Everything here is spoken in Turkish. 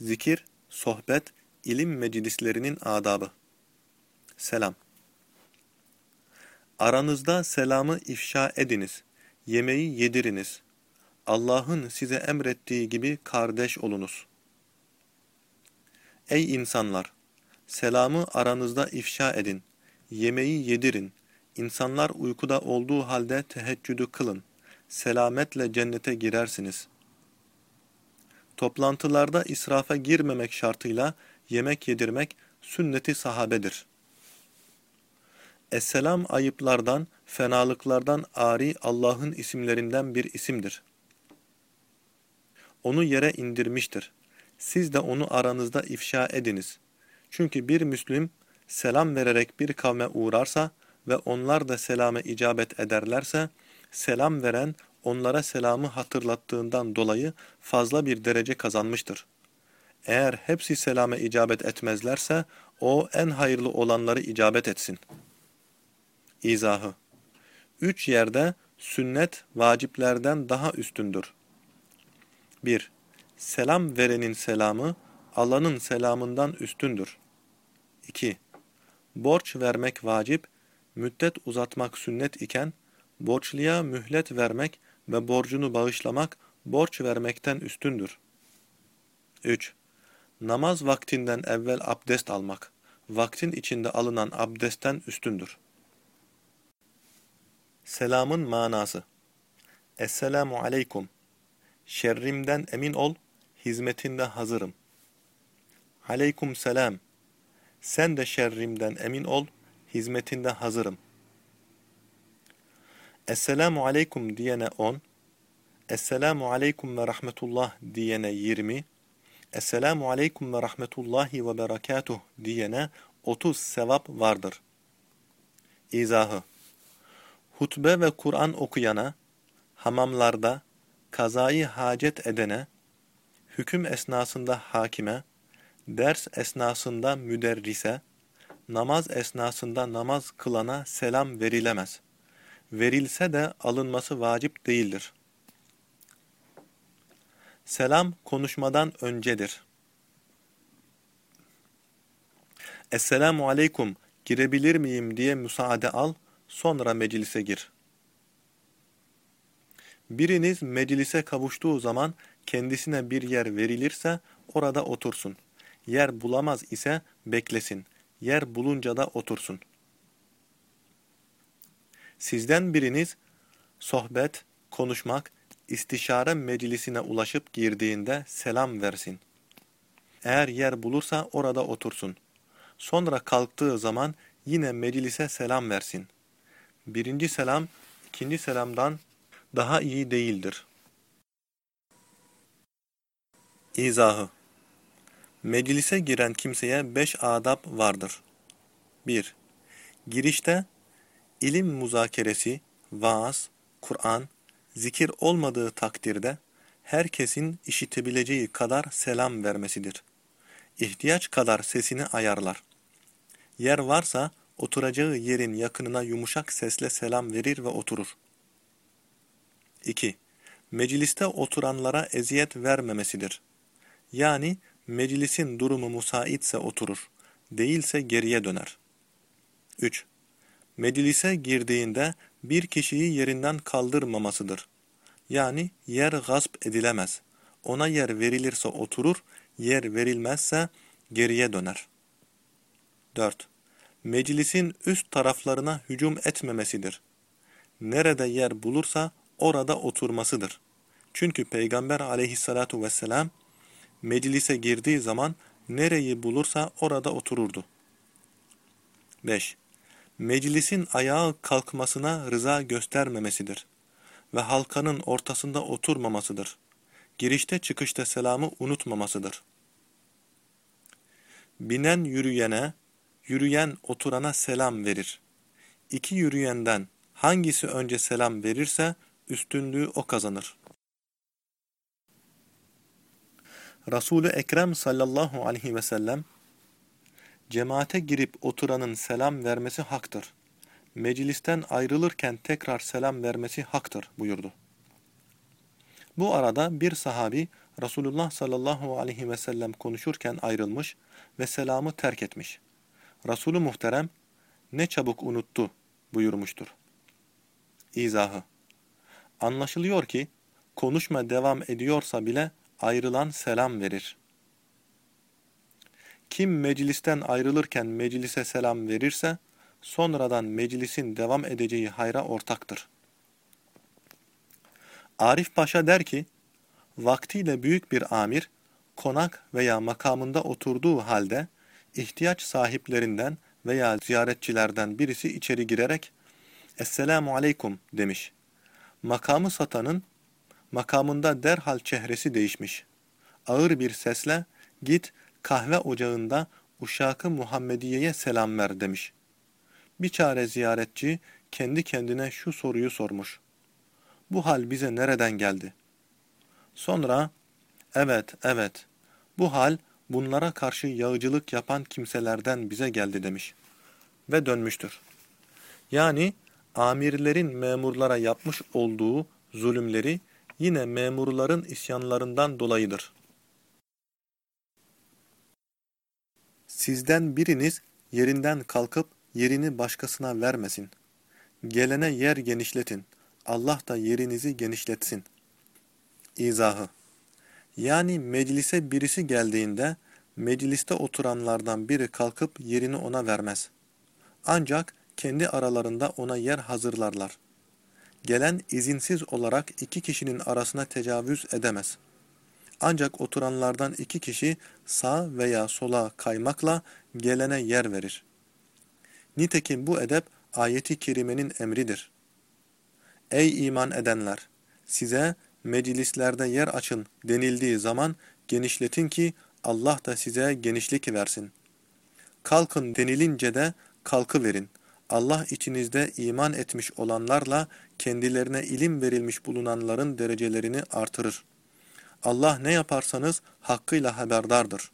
Zikir, sohbet, ilim meclislerinin adabı. Selam. Aranızda selamı ifşa ediniz. Yemeği yediriniz. Allah'ın size emrettiği gibi kardeş olunuz. Ey insanlar! Selamı aranızda ifşa edin. Yemeği yedirin. İnsanlar uykuda olduğu halde teheccüdü kılın. Selametle cennete girersiniz.'' Toplantılarda israfa girmemek şartıyla yemek yedirmek sünneti sahabedir. Esselam ayıplardan, fenalıklardan ari Allah'ın isimlerinden bir isimdir. Onu yere indirmiştir. Siz de onu aranızda ifşa ediniz. Çünkü bir Müslüm selam vererek bir kavme uğrarsa ve onlar da selame icabet ederlerse, selam veren onlara selamı hatırlattığından dolayı fazla bir derece kazanmıştır. Eğer hepsi selame icabet etmezlerse, o en hayırlı olanları icabet etsin. İzahı Üç yerde sünnet vaciplerden daha üstündür. 1. Selam verenin selamı, alanın selamından üstündür. 2. Borç vermek vacip, müddet uzatmak sünnet iken, borçluya mühlet vermek ve borcunu bağışlamak borç vermekten üstündür. 3. Namaz vaktinden evvel abdest almak, vaktin içinde alınan abdestten üstündür. Selamın manası Esselamu aleykum. Şerrimden emin ol, hizmetinde hazırım. Aleykum selam. Sen de şerrimden emin ol, hizmetinde hazırım. Esselamu aleyküm diyene 10, Esselamu aleyküm ve rahmetullah diyene 20, Esselamu aleyküm ve rahmetullahi ve berekatuh diyene 30 sevap vardır. İzahı Hutbe ve Kur'an okuyana, hamamlarda, kazayı hacet edene, hüküm esnasında hakime, ders esnasında müderrise, namaz esnasında namaz kılana selam verilemez.'' Verilse de alınması vacip değildir. Selam konuşmadan öncedir. Esselamu aleyküm, girebilir miyim diye müsaade al, sonra meclise gir. Biriniz meclise kavuştuğu zaman kendisine bir yer verilirse orada otursun. Yer bulamaz ise beklesin. Yer bulunca da otursun. Sizden biriniz sohbet, konuşmak, istişare meclisine ulaşıp girdiğinde selam versin. Eğer yer bulursa orada otursun. Sonra kalktığı zaman yine meclise selam versin. Birinci selam, ikinci selamdan daha iyi değildir. İzahı Meclise giren kimseye beş adab vardır. 1. Girişte İlim muzakeresi, vaaz, Kur'an, zikir olmadığı takdirde herkesin işitebileceği kadar selam vermesidir. İhtiyaç kadar sesini ayarlar. Yer varsa oturacağı yerin yakınına yumuşak sesle selam verir ve oturur. 2. Mecliste oturanlara eziyet vermemesidir. Yani meclisin durumu musaitse oturur, değilse geriye döner. 3. Meclise girdiğinde bir kişiyi yerinden kaldırmamasıdır. Yani yer gasp edilemez. Ona yer verilirse oturur, yer verilmezse geriye döner. 4. Meclisin üst taraflarına hücum etmemesidir. Nerede yer bulursa orada oturmasıdır. Çünkü Peygamber aleyhissalatu vesselam meclise girdiği zaman nereyi bulursa orada otururdu. 5 meclisin ayağa kalkmasına rıza göstermemesidir ve halkanın ortasında oturmamasıdır. Girişte çıkışta selamı unutmamasıdır. Binen yürüyene, yürüyen oturana selam verir. İki yürüyenden hangisi önce selam verirse üstünlüğü o kazanır. Resul-i Ekrem sallallahu aleyhi ve sellem Cemaate girip oturanın selam vermesi haktır. Meclisten ayrılırken tekrar selam vermesi haktır buyurdu. Bu arada bir sahabi Resulullah sallallahu aleyhi ve sellem konuşurken ayrılmış ve selamı terk etmiş. Resulü muhterem ne çabuk unuttu buyurmuştur. İzahı Anlaşılıyor ki konuşma devam ediyorsa bile ayrılan selam verir. Kim meclisten ayrılırken meclise selam verirse, sonradan meclisin devam edeceği hayra ortaktır. Arif Paşa der ki, vaktiyle büyük bir amir, konak veya makamında oturduğu halde, ihtiyaç sahiplerinden veya ziyaretçilerden birisi içeri girerek, Esselamu Aleyküm demiş. Makamı satanın, makamında derhal çehresi değişmiş. Ağır bir sesle, git kahve ocağında uşakı Muhammediye'ye selam ver demiş. Bir çare ziyaretçi kendi kendine şu soruyu sormuş. Bu hal bize nereden geldi? Sonra, evet, evet, bu hal bunlara karşı yağcılık yapan kimselerden bize geldi demiş. Ve dönmüştür. Yani amirlerin memurlara yapmış olduğu zulümleri yine memurların isyanlarından dolayıdır. Sizden biriniz yerinden kalkıp yerini başkasına vermesin. Gelene yer genişletin. Allah da yerinizi genişletsin. İzahı Yani meclise birisi geldiğinde mecliste oturanlardan biri kalkıp yerini ona vermez. Ancak kendi aralarında ona yer hazırlarlar. Gelen izinsiz olarak iki kişinin arasına tecavüz edemez.'' Ancak oturanlardan iki kişi sağ veya sola kaymakla gelene yer verir. Nitekim bu edep ayeti kerimenin emridir. Ey iman edenler! Size meclislerde yer açın denildiği zaman genişletin ki Allah da size genişlik versin. Kalkın denilince de kalkı verin. Allah içinizde iman etmiş olanlarla kendilerine ilim verilmiş bulunanların derecelerini artırır. Allah ne yaparsanız hakkıyla haberdardır.